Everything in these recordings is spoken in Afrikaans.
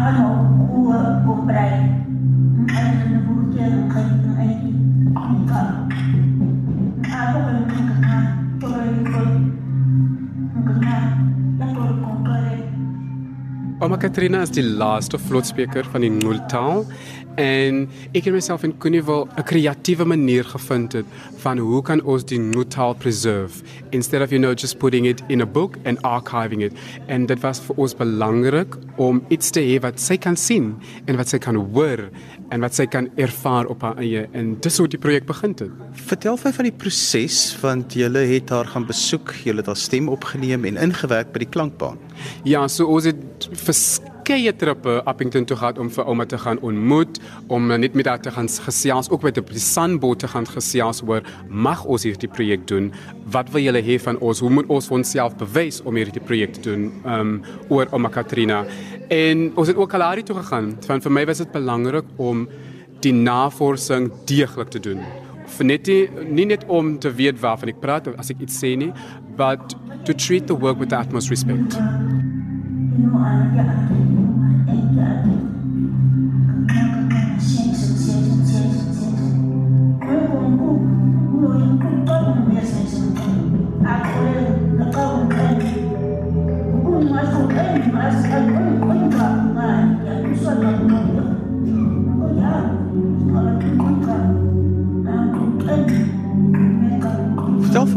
gaan hoe oprei. En dan moet je geen eentje aangaan. Ako Oma Katrina is die laaste vlotspreker van die Nultaal en ek het myself in Kunival 'n kreatiewe manier gevind het van hoe kan ons die Nultaal preserve instead of you know just putting it in a book and archiving it en dit was vir ons belangrik om iets te hê wat sy kan sien en wat sy kan hoor en wat sy kan ervaar op haar eie en dis hoe die projek begin het. Vertel vir van die proses want julle het haar gaan besoek, julle het haar stem opgeneem en ingewerk by die klankbaan. Ja, so ons het verskeie trippe Appington toe gehad om vir ouma te gaan ontmoet, om net met haar te gaan gesels, ook met op die Sanboot te gaan gesels oor mag ons hierdie projek doen? Wat wil julle hê van ons? Hoe moet ons onsself bewys om hierdie projek te doen? Um oor ouma Katrina. En ons het ook Kalahari toe gegaan. Van vir my was dit belangrik om die navorsing deeglik te doen. Vir net nie, nie net om te weet waarvan ek praat as ek iets sê nie, but to treat the work with the utmost respect. No anga adiyo, adiyo adiyo.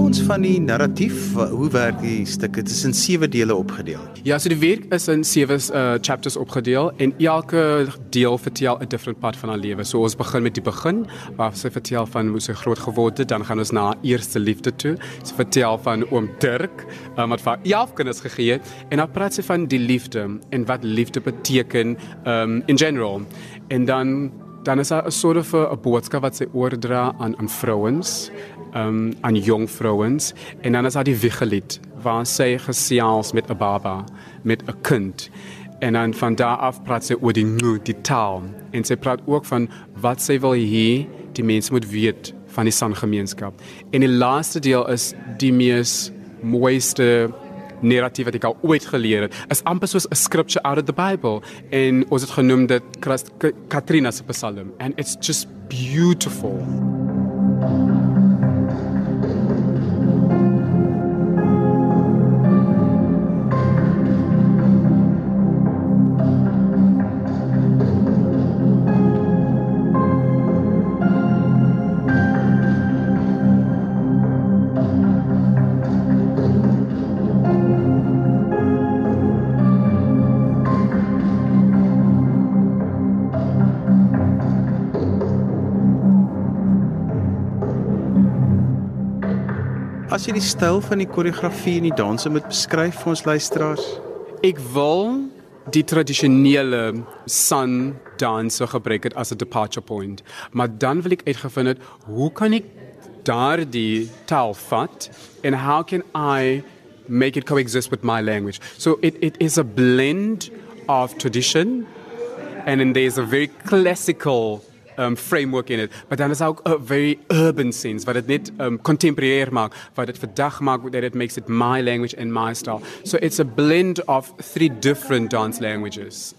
Ons van die narratief, hoe werk die stuk? Dit is in sewe dele opgedeel. Ja, so die werk is in sewe uh, chapters opgedeel en elke deel vertel 'n different part van haar lewe. So ons begin met die begin waar sy vertel van hoe sy groot geword het, dan gaan ons na haar eerste liefde toe. Sy vertel van oom Dirk um, wat vir haar 11 kinders gegee het en dan praat sy van die liefde en wat liefde beteken um, in general. En dan dan is daar 'n soort van 'n boodskap wat sy oordra aan aan vrouens, um, aan jong vrouens en dan is daar die wiegelied waar sy gesels met 'n baba, met 'n kind. En dan van daar af praat sy oor die nu, die taal en sy praat ook van wat sy wil hê die mense moet weet van die sangemeenskap. En die laaste deel is die mees mooiste narratief wat ek al ooit geleer het. Is amper soos 'n scripture out of the Bible en ons het genoem dit Christ- Katrina se Psalm and it's just beautiful. As jy die styl van die koreografie en die danse moet beskryf vir ons luisteraars. Ek wil die tradisionele sun danse gebruik het as 'n departure point. Maar dan wil ek uitgevind het hoe kan ek daardie taal vat and how can I make it coexist with my language. So it it is a blend of tradition and then there's a very classical um, framework in it. But dan is ook 'n very urban sense wat dit net um, contemporary maak, wat dit vandag maak that it makes it my language and my style. So it's a blend of three different dance languages.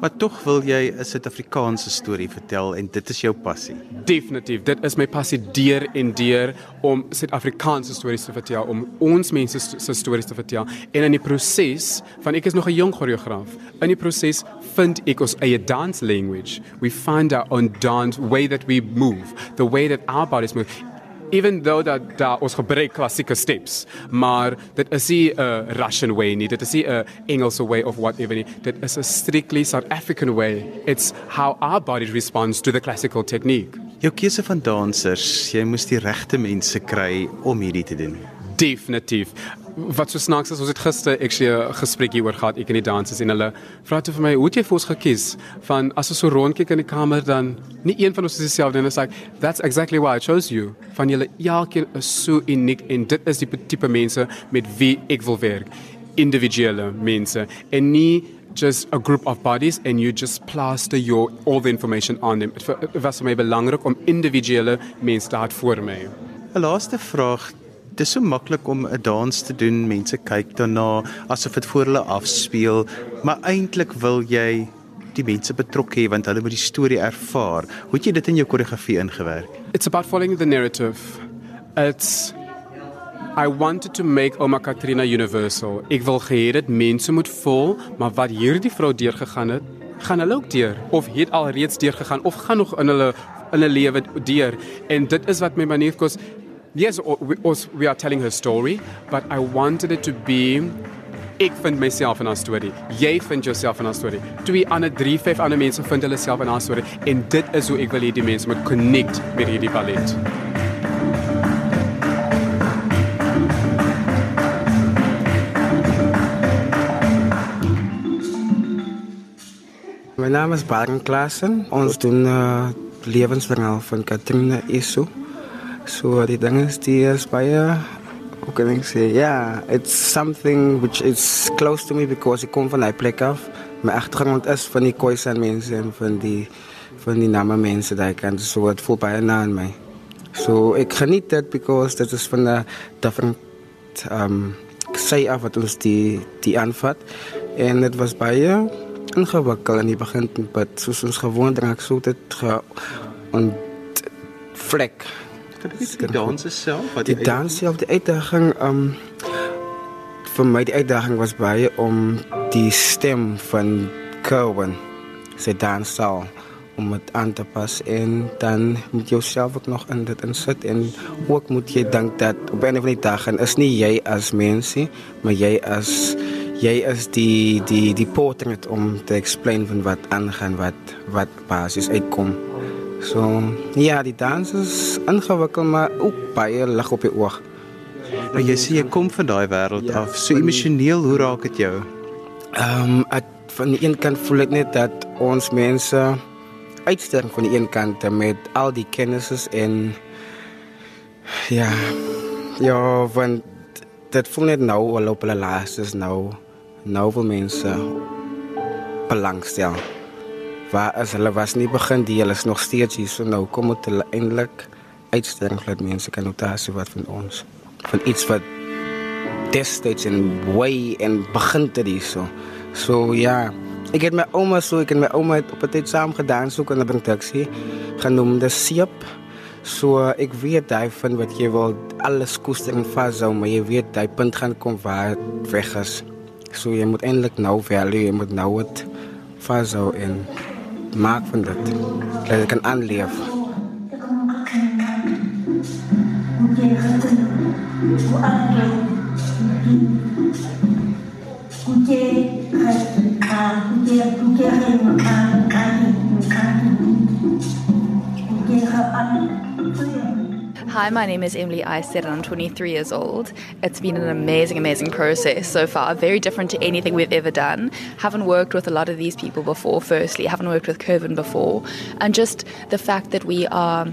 Maar tog wil jy 'n Suid-Afrikaanse storie vertel en dit is jou passie. Definitief, dit is my passie deur en deur om Suid-Afrikaanse stories te vertel, om ons mense se stories te vertel. En in die proses, van ek is nog 'n jong choreograaf, in die proses vind ek ons eie dance language. We find our own dance way that we move, the way that our bodies move. Even though dat daar ons gebruik klassieke steps, maar dit is nie 'n Russian way nie, dit is nie 'n Engelse way of whatever nie. Dit is a strictly South African way. It's how our body responds to the classical technique. Jou keuse van dansers, jy moes die regte mense kry om hierdie te doen. Definitief. Wat so snaaks is, ons het gister actually 'n gesprek hieroor gehad ek en die dansers en hulle vra toe vir my, "Hoe het jy vir ons gekies?" Van as ons so rondkyk in die kamer dan nie een van ons is dieselfde en is like, "That's exactly why I chose you." Van julle elkeen is so uniek en dit is die tipe mense met wie ek wil werk. Individuele mense en nie just a group of bodies and you just plaster your all the information on them. Dit was vir my belangrik om individuele mense te hê voor my. 'n Laaste vraag. Dit is so maklik om 'n dans te doen. Mense kyk daarna asof dit voor hulle afspeel, maar eintlik wil jy die mense betrokke hê want hulle moet die storie ervaar. Hoe het jy dit in jou koreografie ingewerk? It's about following the narrative. It's I wanted to make Oma Katrina universal. Ek wil gehê dit mense moet voel, maar wat hierdie vrou deurgegaan het, gaan hulle ook deur of het al reeds deurgegaan of gaan nog in hulle in 'n lewe deur. En dit is wat my manier kos Yes, we, we are telling her story, but I wanted it to be ek vind myself in haar storie. Jy vind jouself in haar storie. Twee ander 3, 5 ander mense vind hulle self in haar storie en dit is hoe ek wil hê die mense moet connect met hierdie ballet. My naam is Baron Klaasen. Ons doen uh, lewensverhaal van Katrina Isu. So die ding is die is baie hoe kan ek sê? Ja, it's something which is close to me because ek kom van 'n plek af. My agtergrond is van die Khoisan mense en van die van die Nama mense daai kant. So wat voel baie na aan my. So ek geniet dit because dit is van 'n different um sê af wat ons die die aanvat. En dit was baie ingewikkeld in die begin met soos ons gewoond raak so dit ge en vlek die dans self wat die dans self die uitdaging um vir my die uitdaging was baie om die stem van Kerwin se danssal om dit aan te pas en dan moet jy jouself ook nog in dit insit en ook moet jy dink dat op 'n of ander dag en is nie jy as mensie maar jy as jy is die die die portret om te explain van wat aangaan wat wat basies uitkom So ja, die dans is ingewikkeld maar ook baie lig op die oog. Maar jy sê jy kom van daai wêreld ja, af. So emosioneel, hoe raak dit jou? Ehm um, van die een kant voel ek net dat ons mense uitsterk van die een kant met al die kennises en ja, ja, want dit voel net nou al op hulle laaste is nou nou vir mense belangstel. Ja waar as hulle was nie begin die hulle is nog steeds hier so nou kom dit eintlik uitstelling dat mense kan notasie wat van ons van iets wat destyds en way en begin dit hier so. So ja ek het my ouma so ek en my ouma het op 'n tyd saam gedaan so kan 'n taxi genoem die seep. So ek weet daai van wat jy wil alles koester en vashou maar jy weet daai punt gaan kom waar weg is. So jy moet eintlik nou value jy moet nou wat vashou en maak van dit. Dat ik kan aanleef. Hi, my name is Emily Istead and I'm 23 years old. It's been an amazing, amazing process so far, very different to anything we've ever done. Haven't worked with a lot of these people before, firstly, haven't worked with Curvin before. And just the fact that we are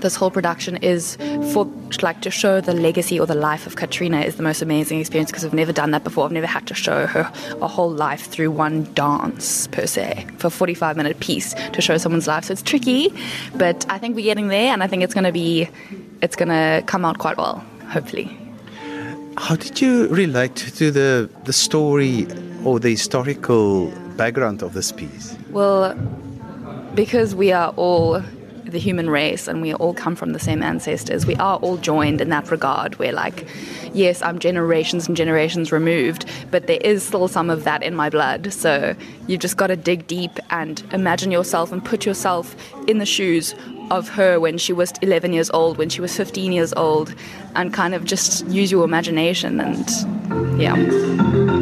this whole production is for like to show the legacy or the life of Katrina is the most amazing experience because I've never done that before. I've never had to show her a whole life through one dance per se for a 45 minute piece to show someone's life. So it's tricky, but I think we're getting there and I think it's going to be it's going to come out quite well, hopefully. How did you relate to the the story or the historical background of this piece? Well, because we are all the human race and we all come from the same ancestors. We are all joined in that regard. We're like, yes, I'm generations and generations removed, but there is still some of that in my blood. So you've just got to dig deep and imagine yourself and put yourself in the shoes of her when she was 11 years old, when she was 15 years old, and kind of just use your imagination and yeah.